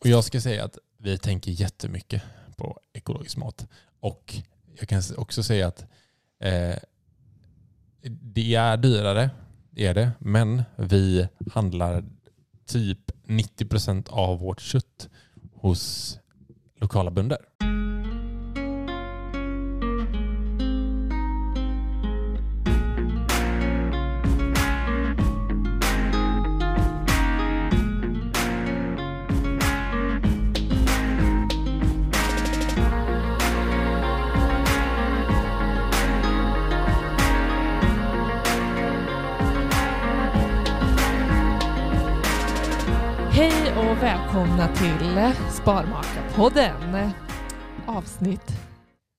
Och jag ska säga att vi tänker jättemycket på ekologisk mat. Och jag kan också säga att eh, det är dyrare, det är det. Men vi handlar typ 90% av vårt kött hos lokala bönder. Välkomna till Sparmakarpodden. Avsnitt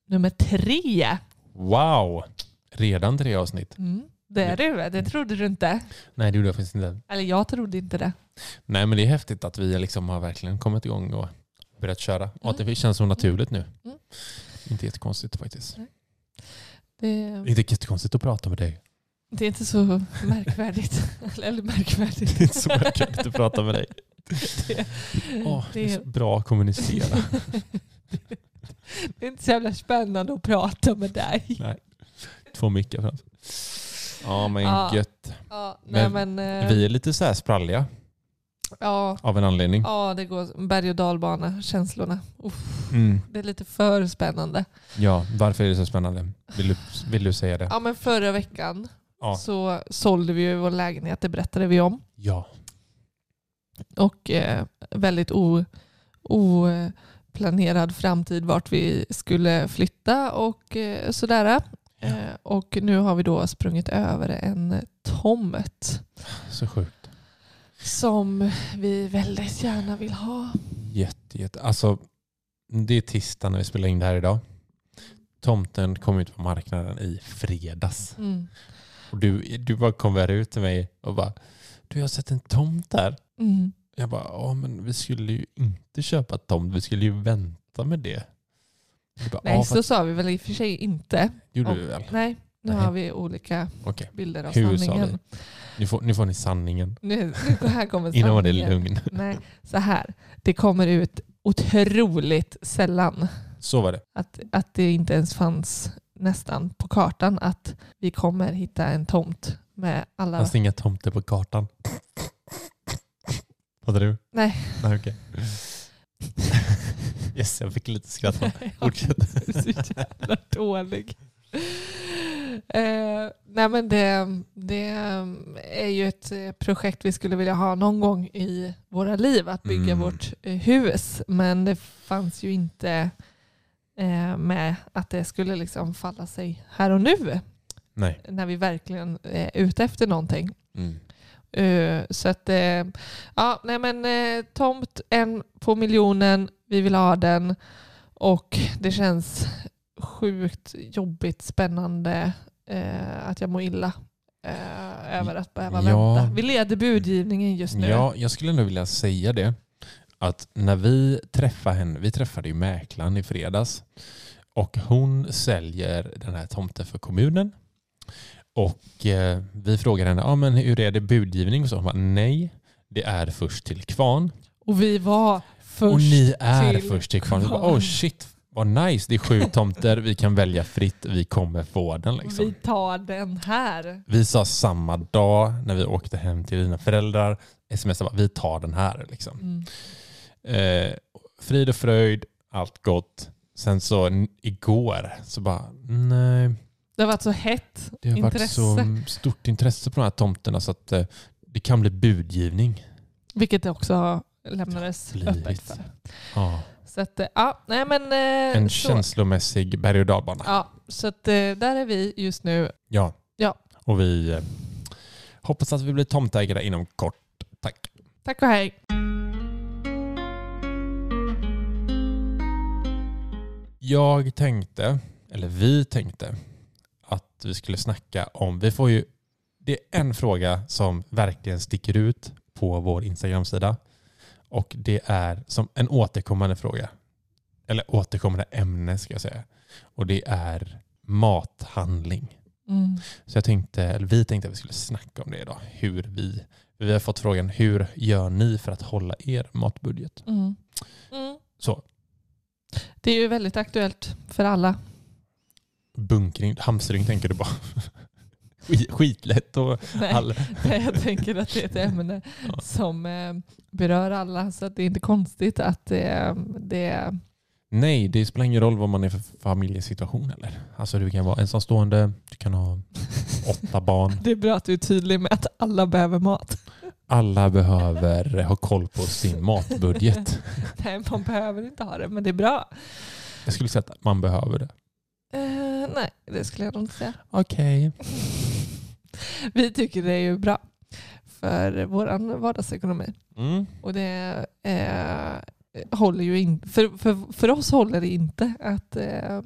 nummer tre. Wow! Redan tre avsnitt. Mm, det är det, det trodde du inte. Nej, det gjorde jag faktiskt inte. Eller jag trodde inte det. Nej, men det är häftigt att vi liksom har verkligen kommit igång och börjat köra. Och att det känns så naturligt nu. Mm. Inte jättekonstigt faktiskt. Det, Inte jättekonstigt att prata med dig. det är inte så märkvärdigt. Eller märkvärdigt. Det är inte så märkvärdigt att prata med dig. Det, Åh, det är det, så bra att kommunicera. det är inte så jävla spännande att prata med dig. Nej. Två mickar framför. Ja men Ja. gött. Ja, nej, Men men, eh, Vi är lite så här spralliga ja, av en anledning. ja, det går berg och dalbana, känslorna. Uff, Mm. det är lite för spännande. Ja, varför är det så spännande? Vill du, vill du säga det? Ja, men förra veckan Ja. så sålde vi ju vår lägenhet, det berättade vi om. Ja. Och eh, väldigt o- oplanerad framtid vart vi skulle flytta och eh, sådär. Ja. Eh, och nu har vi då sprungit över en tomt Så sjukt. som vi väldigt gärna vill ha. Jätte, jätte. Alltså, det är tisdag när vi spelar in det här idag. Tomten kom ut på marknaden i fredags. Mm. Och du, du bara kommer ut till mig och bara Du jag har sett en tomt där. Mm. Jag bara, ja men vi skulle ju inte köpa tomt. Vi skulle ju vänta med det. Bara, Nej, så sa vi väl i och för sig inte. gjorde du väl? Nej, nu Nej. har vi olika Okej. bilder av Hur sa sanningen. vi? Nu får, nu får ni sanningen. Nu, nu här kommer Innan var det sanningen. lugn. Nej, så här. Det kommer ut otroligt sällan. Så var det. att, att det inte ens fanns nästan på kartan att vi kommer hitta en tomt med alla... Fanns det inga tomter på kartan? Hade du? Nej. Nej okej. Yes, jag fick lite skratt. Fortsätt. Jag är så jävla dålig. Eh, nej men det, det är ju ett eh, projekt vi skulle vilja ha någon gång i våra liv, att bygga Mm. vårt eh, hus. Men det fanns ju inte eh, med att det skulle liksom falla sig här och nu, Nej. när vi verkligen är ute efter någonting. Mm. Eh, så att, eh, ja, nej men eh, tomt, en på miljonen, vi vill ha den och det känns sjukt jobbigt, spännande att jag mår illa över att behöva Ja. vänta. Vi leder budgivningen just nu. Ja, jag skulle ändå vilja säga det. Att när vi träffade henne, vi träffade ju mäklaren i fredags och hon säljer den här tomten för kommunen. Och eh, vi frågade henne, ah, men hur är det budgivning? Och så hon bara, nej, det är först till kvarn. Och vi var först och ni är till först till kvarn. Vi bara, kvarn. oh shit, vad nice. Det är sju tomter, vi kan välja fritt, vi kommer få den. Liksom. Vi tar den här. Vi sa samma dag när vi åkte hem till dina föräldrar, smsade vi tar den här. Liksom. Mm. Eh, frid och fröjd, allt gott. Sen så igår så bara, nej, Det har varit så hett det har intresse. varit så stort intresse på de här tomterna så att eh, det kan bli budgivning. Vilket det också lämnades Blivit. öppet för. Ja. Så att, eh, ja, nej men... eh, En så. känslomässig berg och dalbana. Ja, så att, där är vi just nu. Ja. Ja. Och vi hoppas att vi blir tomtägare inom kort. Tack. Tack och hej. Jag tänkte, eller vi tänkte, att vi skulle snacka om, vi får ju, det är en fråga som verkligen sticker ut på vår Instagram-sida. Och det är som en återkommande fråga. Eller återkommande ämne ska jag säga. Och det är mathandling. Mm. Så jag tänkte, eller vi tänkte att vi skulle snacka om det idag. Hur vi, vi har fått frågan, hur gör ni för att hålla er matbudget? Mm. Mm. Så, Det är ju väldigt aktuellt för alla. Bunkring, hamstring tänker du bara. Skit- Skitlätt och Nej, all... nej, jag tänker att det är ett ämne Ja. som eh, berör alla. Så att det är inte konstigt att eh, det... Nej, det spelar ingen roll vad man är för familjesituation eller. Alltså du kan vara ensamstående, du kan ha åtta barn. Det är bra att du är tydlig med att alla behöver mat. Alla behöver ha koll på sin matbudget. Nej, man behöver inte ha det, men det är bra. Jag skulle säga att man behöver det. Nej, det skulle jag nog inte säga. Okej. Vi tycker det är ju bra för vår vardagsekonomi. Mm. Och det eh, håller ju in, för, för, för oss håller det inte att, eh,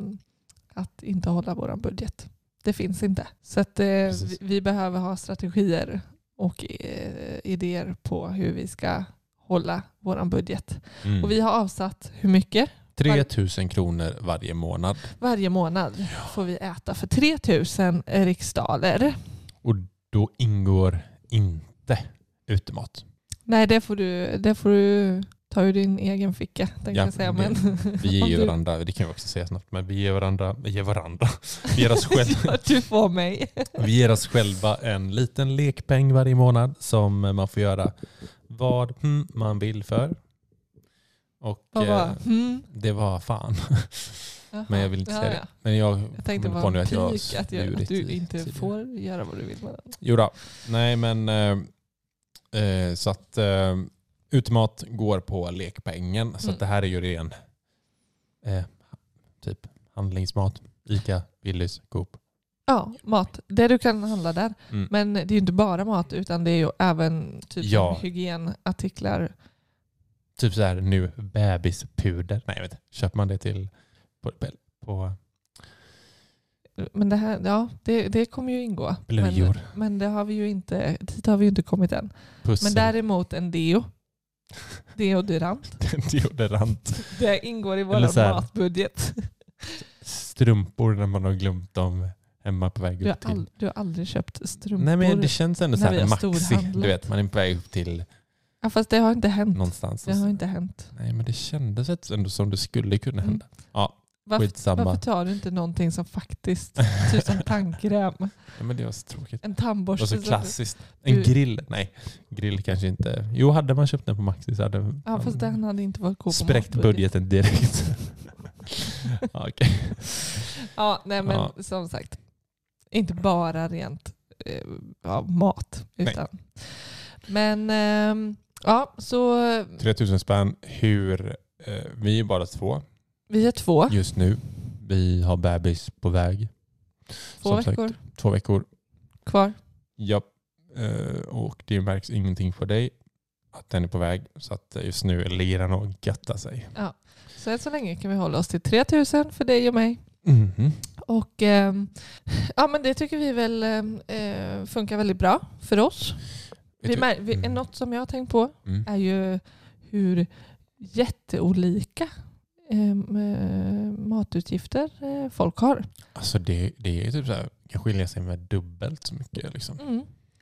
att inte hålla vår budget. Det finns inte. Så att, eh, vi, vi behöver ha strategier och eh, idéer på hur vi ska hålla vår budget. Mm. Och vi har avsatt hur mycket? 3000 kronor varje månad. Varje månad får vi äta för 3000 riksdaler. Och då ingår inte utemat. Nej, det får du, det får du ta ur din egen ficka. Tänkte Ja, jag säga. Men, Vi ger du- varandra, det kan vi också säga snabbt, men vi ger varandra, vi ger varandra, vi ger oss själva, Ja, du får mig. vi ger oss själva en liten lekpeng varje månad som man får göra vad hmm, man vill för. Och eh, var? Mm. det var fan. Jaha. Men jag vill inte Ja, säga ja. det. Men jag, Jag tänkte på nu att jag har pik att, jag, att du inte tidigare. får göra vad du vill med den. Jo då. Nej men eh, eh, så att eh, utmat går på lekpengen. Så Mm. att det här är ju ren eh, typ handlingsmat. Ica, Willys, Coop. Ja, mat. Det du kan handla där. Mm. Men det är ju inte bara mat utan det är ju även typ Ja. hygienartiklar. Typ så här nu bebispuder. Nej jag vet inte. Köper man det till på, på Men det här, ja, det, det kommer ju ingå. Blöjor. Men, men det har vi ju inte, dit har vi ju inte kommit än. pussel, Men däremot en deo. Deodorant. deodorant, Det ingår i vår matbudget. strumpor när man har glömt dem hemma på väg Du har, upp till. all, du har aldrig köpt strumpor. Nej men det känns ändå så här maxi. Du vet man är på väg upp till ja, fast det har inte hänt. någonstans. Det har inte hänt. Nej men det kändes ändå som det skulle kunna Mm. hända. Ja, Varför, skitsamma. varför tar du inte någonting som faktiskt, typ som tandkräm, Ja, men det var så tråkigt. en Det var tandborste. så klassiskt. En Du- grill? Nej, grill kanske inte. Jo, hade man köpt den på Maxi så hade Ja fast den hade inte varit god spräckt budgeten direkt. ja, okej. Ja, nej men Ja. som sagt. Inte bara rent eh, mat. Nej. Utan. Men ehm, ja, så 3000 spänn. Hur... Eh, vi är bara två vi är två. just nu. Vi har bebis på väg. Två som sagt. veckor Två veckor. kvar. Ja. Eh, och det märks ingenting för dig att den är på väg. Så att just nu ligger den och göttar sig. Så än så länge kan vi hålla oss till 3000 för dig och mig. Mhm. Och ehm, ja, men det tycker vi väl eh, funkar väldigt bra för oss. Vi, du- mär, vi, Mm. Något som jag har tänkt på Mm. är ju hur jätteolika ehm, eh, matutgifter eh, folk har. Alltså det, det är typ så här, kan skilja sig med dubbelt så mycket. Liksom. Mm.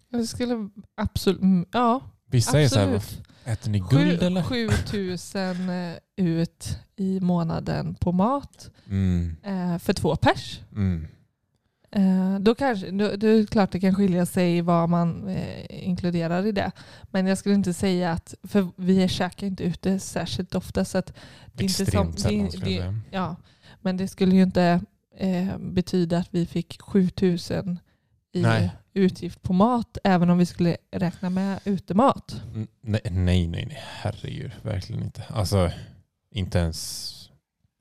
Jag skulle absolut, mm, ja Vissa är så här, absolut. äter ni guld eller? 7000 eh, ut i månaden på mat Mm, eh, för två pers. Eh, då kanske, då, då är det klart det kan skilja sig vad man eh, inkluderar i det. Men jag skulle inte säga att, för vi käkar inte ute särskilt ofta så att det är inte som, Extremt sällan det, skulle jag det, säga. ja, Men det skulle ju inte eh, betyda att vi fick 7000 i Nej. utgift på mat även om vi skulle räkna med utemat. Mm, Nej, nej, nej, herregud. Verkligen inte. Alltså, inte ens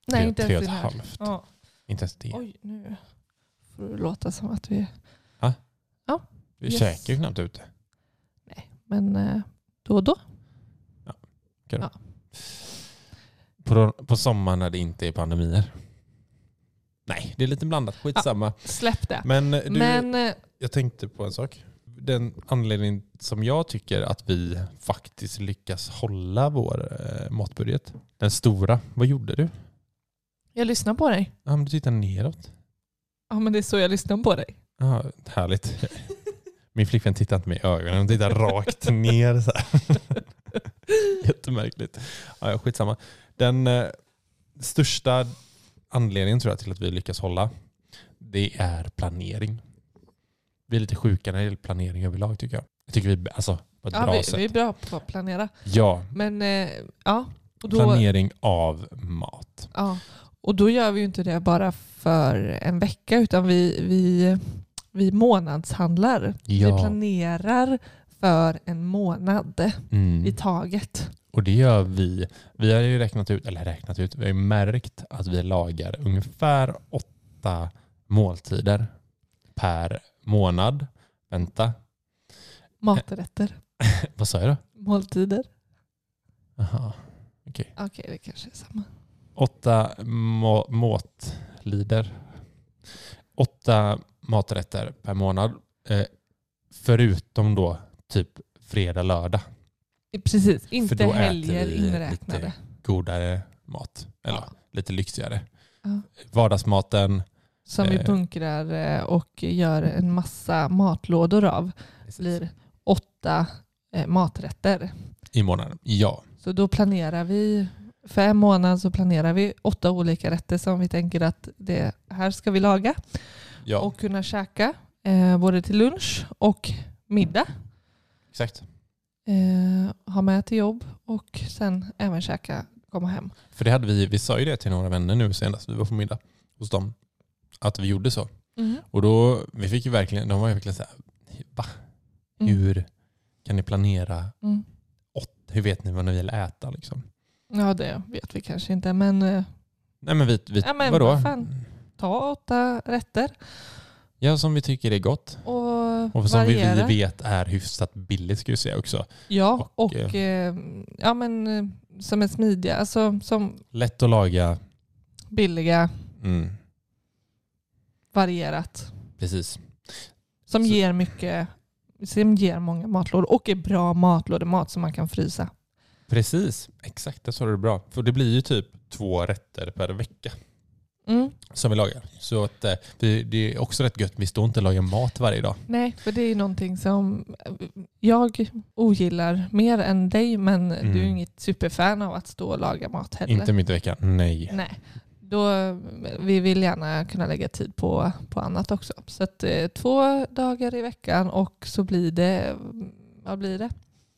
Nej, tre, inte tre och ens ett det halvt. Ja. Inte ens det. Oj, nu får det låta som att vi... Vi yes. käkar ju knappt ute. Men eh, då och då. På, på sommaren när det inte är pandemier. Nej, det är lite blandat. Skitsamma. Släpp det. Men du, Men eh, jag tänkte på en sak. Den anledning som jag tycker att vi faktiskt lyckas hålla vår eh, matbudget. Den stora. Vad gjorde du? jag lyssnar på dig. Ja, men du tittar neråt. Ja, men det är så jag lyssnar på dig. Ja, härligt. Min flickvän tittar inte mig i ögonen, hon tittar rakt ner. Så här. Jättemärkligt. Ja, skitsamma. Den eh, största anledningen tror jag till att vi lyckas hålla, det är planering. Vi är lite sjuka när det gäller planering överlag tycker jag. Jag tycker vi alltså, på ett Ja, bra vi, sätt. vi är bra på att planera. Ja, Men eh, ja, då, planering av mat. ja, och då gör vi ju inte det bara för en vecka utan vi, vi, vi månadshandlar. Vi Ja. planerar för en månad Mm. i taget. Och det gör vi. Vi har ju räknat ut, eller räknat ut, vi har ju märkt att vi lagar ungefär åtta måltider per månad. Vänta, Maträtter, vad sa jag då? måltider. Aha. Okej, det kanske är samma. Åtta må- måtlider. Åtta maträtter per månad. Eh, förutom då typ fredag, lördag. Precis, inte då äter helger vi inräknade. lite godare mat. Eller Ja. lite lyxigare. Ja. Vardagsmaten. Som vi Eh. bunkrar eh, och gör en massa matlådor av. blir åtta eh, maträtter. I månaden. Ja. Så då planerar vi, för en månad så planerar vi åtta olika rätter som vi tänker att det här ska vi laga ja. och kunna käka eh, både till lunch och middag. Exakt. Eh, ha med till jobb och sen även käka, komma hem. För det hade vi, vi sa ju det till några vänner nu senast vi var på middag hos dem. Att vi gjorde så. Och då, vi fick ju verkligen, de var ju verkligen så här, va? Mm. Hur kan ni planera? Mm. Åt, hur vet ni vad ni vill äta liksom? Ja det vet vi kanske inte men eh, Nej men vi, vi Ja, men vadå? vad fan. ta åtta rätter Ja, som vi tycker är gott. och, Och som vi, vi vet är hyfsat billigt ska vi säga också. Ja, Och, och, eh, ja, men, eh, som är smidiga, alltså som Lätt att laga. billiga, Mm, varierat. precis. Som Så- ger mycket, som ger många matlådor och är bra matlådemat som man kan frysa. Precis, exakt. Det sa du bra. För det blir ju typ två rätter per vecka Mm. som vi lagar. Så att, eh, det, är också rätt gött. Vi står inte och lagar mat varje dag. Nej, för det är någonting som jag ogillar mer än dig men Mm. du är inget superfan av att stå och laga mat heller. Inte mitt i veckan. Nej. Nej. Då, vi vill gärna kunna lägga tid på, på annat också. Så att, eh, två dagar i veckan och så blir det, vad blir det?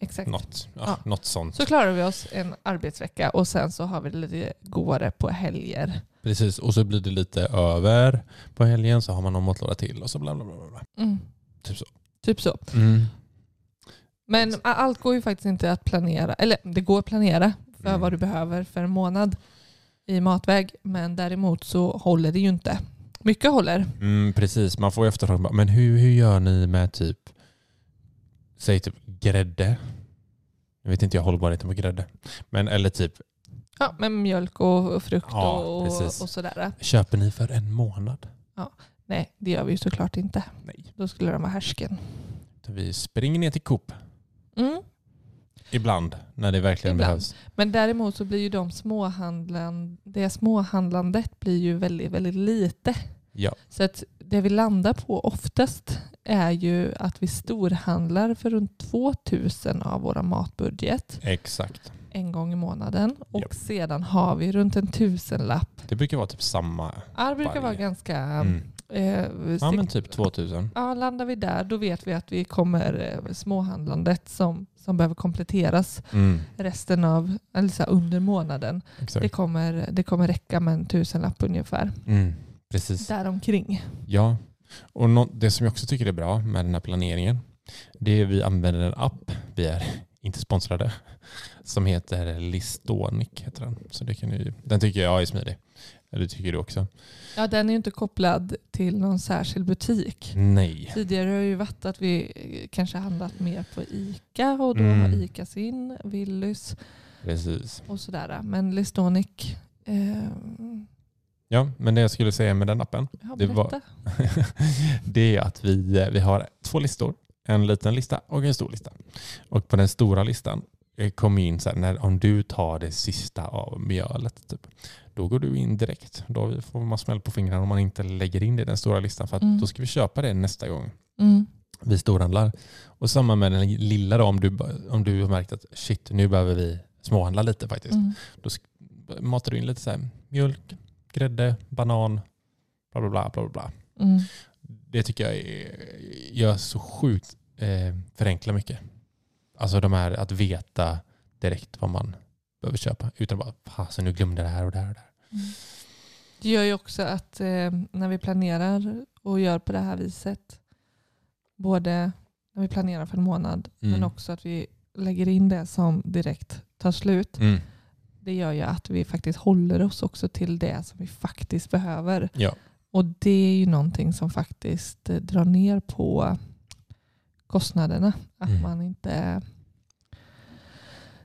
Exakt. Något, ja, Ja. något sånt. Så klarar vi oss en arbetsvecka och sen så har vi lite godare på helger. Precis, och så blir det lite över på helgen så har man någon matlåda till och så bla bla bla. bla. Mm. Typ så. Typ så. Mm. Men allt går ju faktiskt inte att planera. Eller det går att planera för Mm. vad du behöver för en månad i matväg. Men däremot så håller det ju inte. Mycket håller. Mm, precis, man får ju efterfrågan. Men hur, hur gör ni med typ, säg typ grädde? Jag vet inte jag hållbarheten på grädde. Men eller typ, Ja, med mjölk och och frukt Ja, och, precis. och sådär. köper ni för en månad? Nej, det gör vi ju såklart inte. Nej. Då skulle de vara härsken. Vi springer ner till Coop Mm. ibland när det verkligen Ibland. behövs. Men däremot så blir ju de småhandlan, det småhandlandet blir ju väldigt, väldigt lite. Ja, Så att det vi landar på oftast är ju att vi storhandlar för runt 2000 av vår matbudget exakt. en gång i månaden. Och Japp. sedan har vi runt en tusenlapp. Det brukar vara typ samma. Ja, det brukar Varje. vara ganska... Mm. Eh, Ja men typ 2000. Ja, landar vi där då vet vi att vi kommer eh, småhandlandet som, som behöver kompletteras Mm. resten av, eller så här, under månaden. Exakt. Det kommer, det kommer räcka med en tusenlapp ungefär. Mm. Precis. Däromkring. Ja, och nå- det som jag också tycker är bra med den här planeringen, det är att vi använder en app, vi är inte sponsrade, som heter Listonic. Heter den. Så det kan ni, den tycker jag är smidig. Det tycker du också? Ja, den är ju inte kopplad till någon särskild butik. Nej. Tidigare har det ju varit att vi kanske handlat mer på ICA och då Mm. har ICA sin, Willys Precis. och sådär. Men Listonic, eh, Ja, men det jag skulle säga med den appen, ja, Det var- det är att vi, vi har två listor. En liten lista och en stor lista. Och på den stora listan eh, kom in så här, när, om du tar det sista av mjölet, typ, då går du in direkt. Då får man smäll på fingrarna om man inte lägger in det i den stora listan. För att Mm. då ska vi köpa det nästa gång Mm. vi storhandlar. Och samma med den lilla då, om du, om du har märkt att shit, nu behöver vi småhandla lite faktiskt. Mm. Då matar du in lite så här, mjölk, grädde, banan, bla bla bla. bla, bla. Mm. Det tycker jag är, gör så sjukt eh, förenklar mycket. Alltså de här att veta direkt vad man behöver köpa. Utan bara, fasen nu glömde det här och det här och det här. Det gör ju också att eh, när vi planerar och gör på det här viset, både när vi planerar för en månad Mm. men också att vi lägger in det som direkt tar slut. Mm. Det gör ju att vi faktiskt håller oss också till det som vi faktiskt behöver. Ja. Och det är ju någonting som faktiskt eh, drar ner på kostnaderna. Att Mm. man inte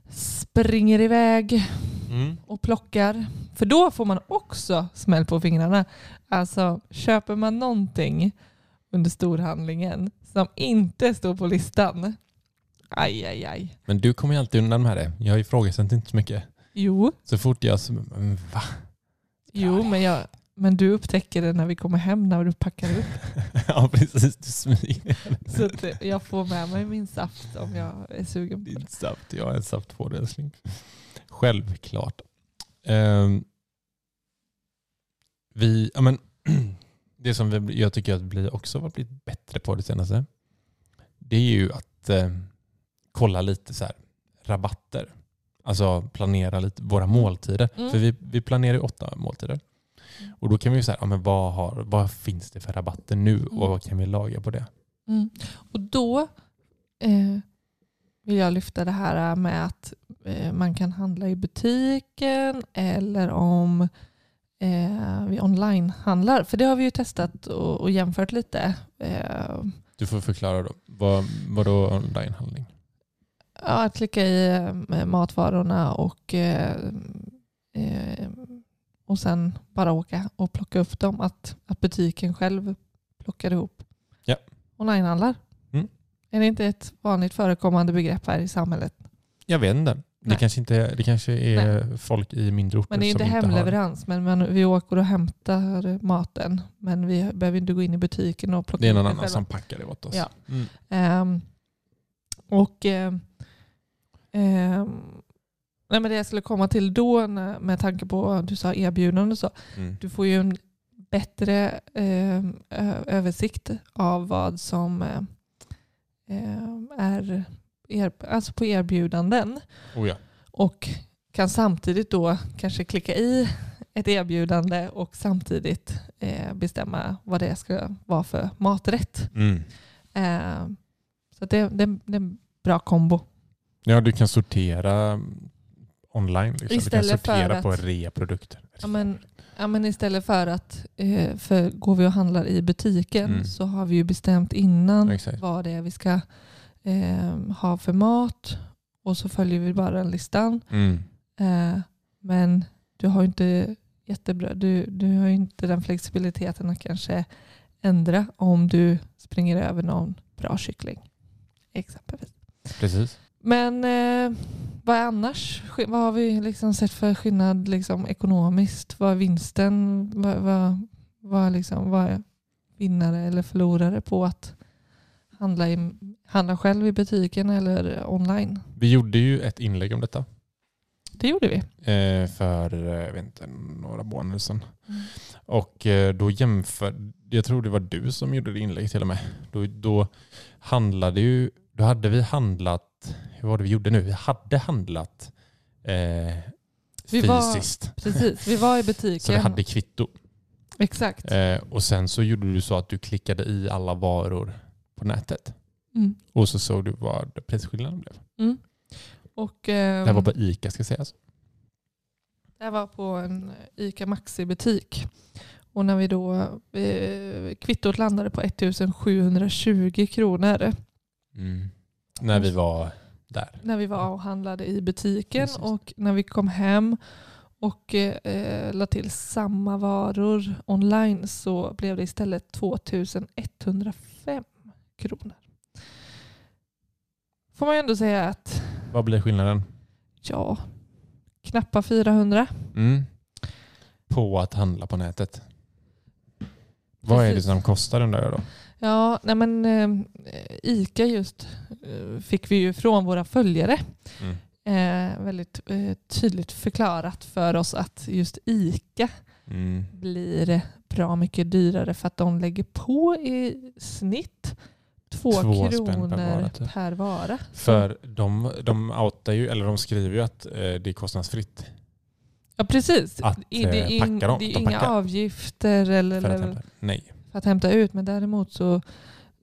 springer iväg Mm. och plockar. För då får man också smäll på fingrarna. Alltså köper man någonting under storhandlingen som inte står på listan. Aj, aj, aj. Men du kommer ju alltid undan med det. Jag ifrågasätter inte så mycket. Jo, Så fort jag... så- men Va? jo men, jag, men du upptäcker det när vi kommer hem när du packar upp. ja precis, du smyger. Så att jag får med mig min saft om jag är sugen på det. Din saft. Jag har en saft på det älskling. Självklart. Ehm, vi, ja, men, det som vi, jag tycker att vi också har blivit bättre på det senaste. Det är ju att eh, kolla lite så här, rabatter. Alltså planera lite våra måltider. Mm. För vi, vi planerar ju åtta måltider. Och då kan vi ju säga, ja, men vad, har, vad finns det för rabatter nu Mm. och vad kan vi laga på det? Mm. Och då eh, vill jag lyfta det här med att eh, man kan handla i butiken eller om eh, vi online-handlar. För det har vi ju testat och, och jämfört lite. Eh, Du får förklara då. Vad, vad då onlinehandling? Ja, att klicka i eh, matvarorna och, eh, eh, och sen bara åka och plocka upp dem. Att, att butiken själv plockar ihop Ja. onlinehandlar. Mm. Är det inte ett vanligt förekommande begrepp här i samhället? Jag vet inte. Det Nej. kanske, inte, det kanske är folk i mindre orter Men det är som inte inte har... hemleverans. Men vi åker och hämtar maten. Men vi behöver inte gå in i butiken och plocka Det är någon annan själva. som packar det åt oss. Ja. Mm. Ehm, och ehm, ehm, nej men det jag skulle komma till då när- med tanke på du sa erbjudande och så. Mm. Du får ju en bättre ö- översikt av vad som eh, ehm, är er, alltså på erbjudanden. Oh ja. Och kan samtidigt då kanske klicka i ett erbjudande och samtidigt eh, bestämma vad det ska vara för maträtt. Mm. Eh, så det, det, det är en bra kombo. Ja, du kan sortera online. Liksom. Du kan Istället för sortera att- på rea-produkter. Ja, men, ja, men istället för att, eh, för går vi och handlar i butiken Mm. så har vi ju bestämt innan Exakt. vad det är vi ska eh, ha för mat och så följer vi bara den listan. Mm. Eh, men du har inte jättebra, du, du har inte den flexibiliteten att kanske ändra om du springer över någon bra kyckling. Exempelvis. Precis. Men eh, vad är annars? Vad har vi liksom sett för skillnad liksom, ekonomiskt? Vad är vinsten? Vad, vad, vad, liksom, vad är vinnare eller förlorare på att handla, i, handla själv i butiken eller online? Vi gjorde ju ett inlägg om detta Det gjorde vi. eh, för eh, jag vet inte, några månader sedan. Mm. Och eh, då jämför, jag tror det var du som gjorde det inlägget till och med. Då, då handlade ju, då hade vi handlat, hur var det vi gjorde nu? Vi hade handlat eh, Vi var- fysiskt. Precis, vi var i butiken. Så vi hade kvitto. Exakt. Eh, och sen så gjorde du så att du klickade i alla varor på nätet. Mm. Och så såg du vad prisskillnaden blev. Mm. Och, Det här var ehm, på ICA ska sägas. Det här var på en ICA Maxi-butik. Och när vi då, eh, kvittot landade på 1720 kronor När vi var där. när vi var och handlade i butiken. Precis. Och när vi kom hem och eh, la till samma varor online så blev det istället 2105 kronor. Får man ju ändå säga att Vad blir skillnaden? ja, knappa 400. Mm. På att handla på nätet. Vad är det Precis. som kostar undrar jag då? Ja, nej men eh, ICA just eh, fick vi ju från våra följare Mm. eh, väldigt eh, tydligt förklarat för oss att just ICA Mm. blir bra mycket dyrare för att de lägger på i snitt två, Två spänn per kronor vara, typ. per vara. För de, de outar ju, eller de skriver ju att eh, det är kostnadsfritt Ja, precis. att det är, in, det är De inga packar avgifter eller, eller. Nej. För att hämta ut, men däremot så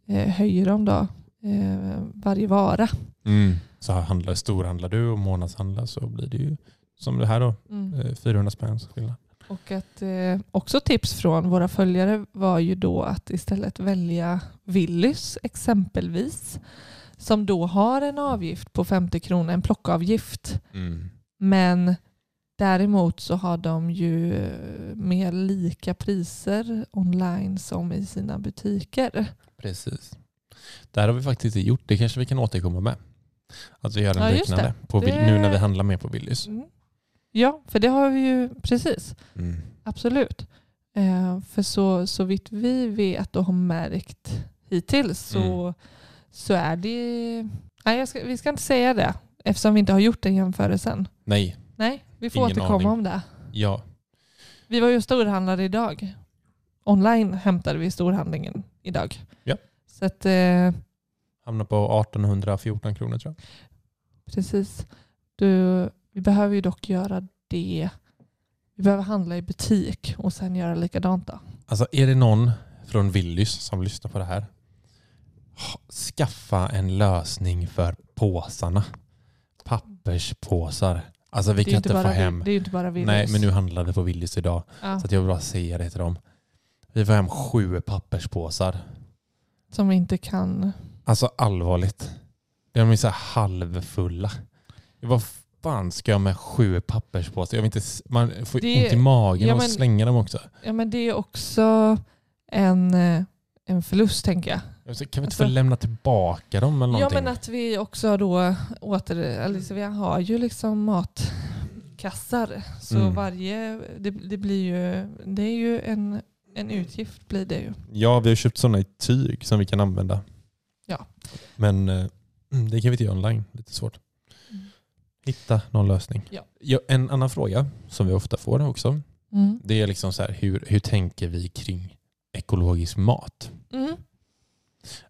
eh, höjer de då eh, varje vara. Mm. Så handlar, storhandlar du och månadshandlar så blir det ju som det här då, Mm. eh, 400 spänn skillnad. Och att, eh, också tips från våra följare var ju då att istället välja Willys exempelvis. Som då har en avgift på 50 kronor, en plockavgift. Mm. Men däremot så har de ju mer lika priser online som i sina butiker. Precis. Det här har vi faktiskt inte gjort. Det kanske vi kan återkomma med. Att vi gör en Ja, liknande. På, Det- Nu när vi handlar mer på Willys. Mm. Ja, för det har vi ju precis. Mm. Absolut. Eh, för så, så vitt vi vet och har märkt hittills så, Mm. så är det... Nej, ska, vi ska inte säga det eftersom vi inte har gjort den jämförelsen. Nej, Nej, vi får Ingen återkomma aning. om det. ja. Vi var ju storhandlare idag. Online hämtade vi storhandlingen idag. Ja. Så att, eh, Hamnar på 1814 kronor tror jag. precis. Du, vi behöver ju dock göra det. Vi behöver handla i butik och sen göra likadant då. Alltså är det någon från Willys som lyssnar på det här? Skaffa en lösning för påsarna. Papperspåsar. Alltså vi det, kan inte få bara, hem... det är ju inte bara Willys. Nej men nu handlade på Willys idag. Ja, Så att jag vill bara säga det till dem. Vi får hem sju papperspåsar. som vi inte kan... Alltså allvarligt. De är så halvfulla. Det f- fan ska jag med sju papperspåsar? Jag vill inte, man får Det- ont i magen ja, och men- slänga dem också. Ja, men det är också en, eh, en förlust tänker jag. Kan vi inte Alltså- få lämna tillbaka dem eller Ja någonting? men att vi också då åter, eller så vi har ju liksom matkassar. Så Mm. varje, det, det blir ju, det är ju en, en utgift blir det ju. Ja, vi har köpt sådana i tyg som vi kan använda. Ja. Men eh, det kan vi inte göra online. Lite svårt. Mm. Hitta någon lösning. Ja. en annan fråga som vi ofta får också. Mm. Det är liksom så här, hur, hur tänker vi kring ekologisk mat?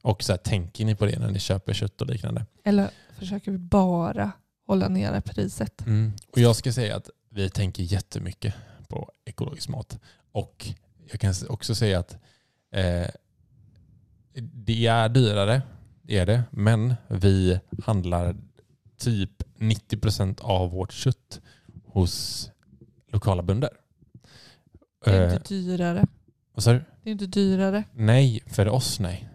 Och så här, tänker ni på det när ni köper kött och liknande? Eller försöker vi bara hålla nere priset? Mm. Och jag ska säga att vi tänker jättemycket på ekologisk mat. Och jag kan också säga att eh, det är dyrare, det är det. Men vi handlar typ 90% av vårt kött hos lokala bönder. Det är Eh, inte dyrare. vad sa du? Det är inte dyrare. Nej, för oss nej.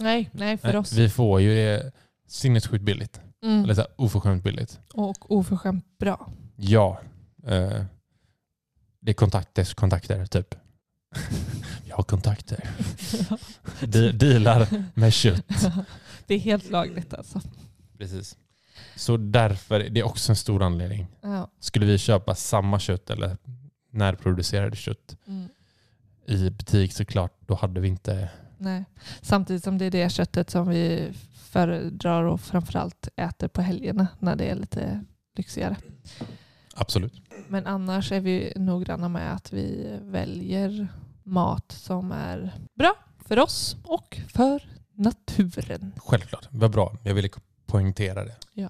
Nej, nej för nej oss. Vi får ju det sinnessjukt billigt. Mm. Eller så här, oförskämt billigt. Och oförskämt bra. Ja. Eh, det är kontakter, kontakter typ. Jag har kontakter. De, dealar med kött. det är helt lagligt alltså. Precis. Så därför, det är också en stor anledning. Ja. Skulle vi köpa samma kött eller närproducerade kött Mm. i butik såklart, då hade vi inte... Nej. Samtidigt som det är det köttet som vi föredrar och framförallt äter på helgerna när det är lite lyxigare. Absolut. Men annars är vi noggranna med att vi väljer mat som är bra för oss och för naturen. Självklart. Vad bra. Jag ville poängtera det. Ja.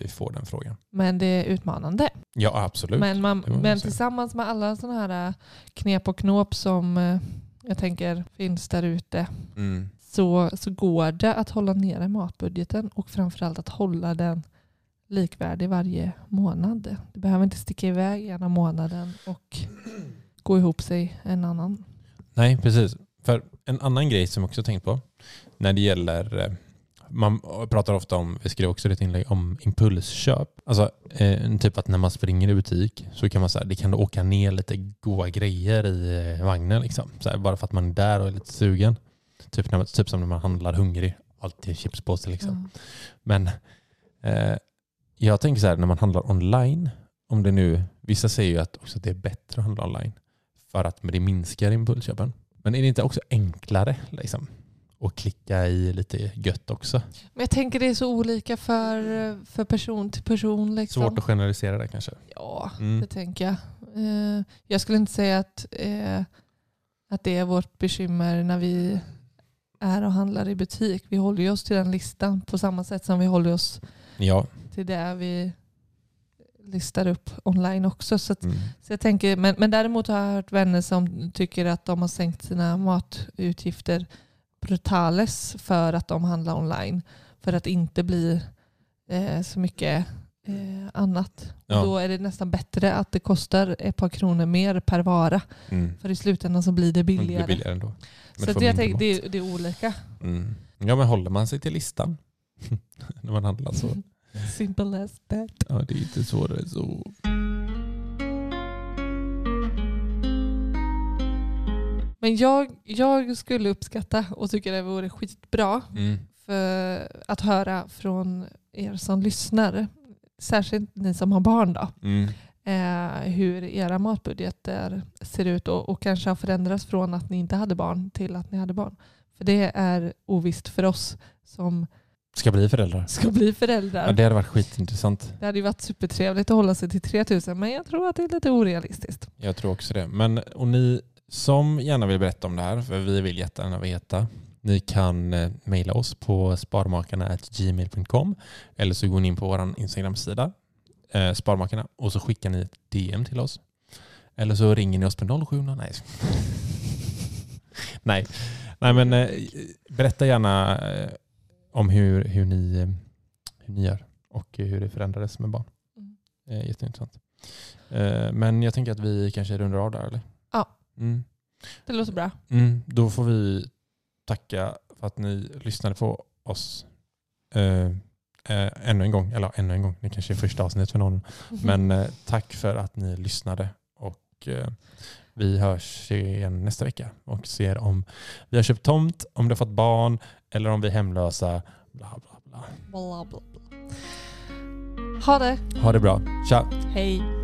Vi får den frågan. Men det är utmanande. Ja, absolut. Men, man, man men tillsammans med alla sådana här knep och knåp som eh, jag tänker finns där ute Mm. så, så går det att hålla nere matbudgeten och framförallt att hålla den likvärdig varje månad. Det behöver inte sticka iväg ena månaden och gå ihop sig en annan. Nej, precis. För en annan grej som jag också tänkt på när det gäller, eh, man pratar ofta om, vi skrev också ett inlägg om impulsköp. Alltså eh, typ att när man springer i butik så kan man säga, det kan då åka ner lite goda grejer i eh, vagnen liksom. Så här, bara för att man är där och är lite sugen. Typ, när typ som när man handlar hungrig, alltid en chipspåse liksom. Ja. Men eh, jag tänker så här när man handlar online, om det nu, vissa säger ju att också att det är bättre att handla online för att det minskar impulsköpen. Men är det inte också enklare liksom, att klicka i lite gött också? Men jag tänker det är så olika för, för person till person. Liksom. Svårt att generalisera det kanske. Ja, Mm. det tänker jag. Eh, jag skulle inte säga att, eh, att det är vårt bekymmer när vi är och handlar i butik. Vi håller oss till den listan på samma sätt som vi håller oss Ja. till det vi listar upp online också. Så, att, Mm. så jag tänker, men, men däremot har jag hört vänner som tycker att de har sänkt sina matutgifter brutales för att de handlar online. För att inte bli eh, så mycket eh, annat. Ja. Då är det nästan bättre att det kostar ett par kronor mer per vara. Mm. För i slutändan så blir det Men Det billigare. blir billigare ändå. Men så det jag tänker, det, det är olika. Mm. Ja men håller man sig till listan när man handlar så. Simple as that. Ja det är inte svårare så. Men jag, jag skulle uppskatta och tycker det vore skitbra Mm. för att höra från er som lyssnar, särskilt ni som har barn då, Mm. eh, hur era matbudgetar ser ut och, och kanske har förändrats från att ni inte hade barn till att ni hade barn. För det är ovisst för oss som Ska bli föräldrar. ska bli föräldrar. Ja, det hade varit skitintressant. Det hade ju varit supertrevligt att hålla sig till 3000 men jag tror att det är lite orealistiskt. Jag tror också det. Men och ni som gärna vill berätta om det här, för vi vill jättegärna veta, ni kan eh, mejla oss på sparmakarna.gmail.com eller så går ni in på vår Instagram-sida, eh, Sparmakarna, och så skickar ni ett DM till oss. Eller så ringer ni oss på 07 Nej. Nej. Nej, men eh, berätta gärna eh, om hur, hur, ni, eh, hur ni gör och hur det förändrades med barn. Mm. Eh, jätteintressant. Men jag tänker att vi kanske rundar av där, eller? Mm. Det låter bra. Mm, då får vi tacka för att ni lyssnade på oss. Eh, eh, ännu en gång, eller ännu en gång, det kanske är första avsnittet för någon. Men eh, tack för att ni lyssnade och eh, vi hörs igen nästa vecka och ser om vi har köpt tomt, om du har fått barn eller om vi är hemlösa. Bla, bla, bla. Bla, bla, bla. Ha det. Ha det bra. Tja! Hej.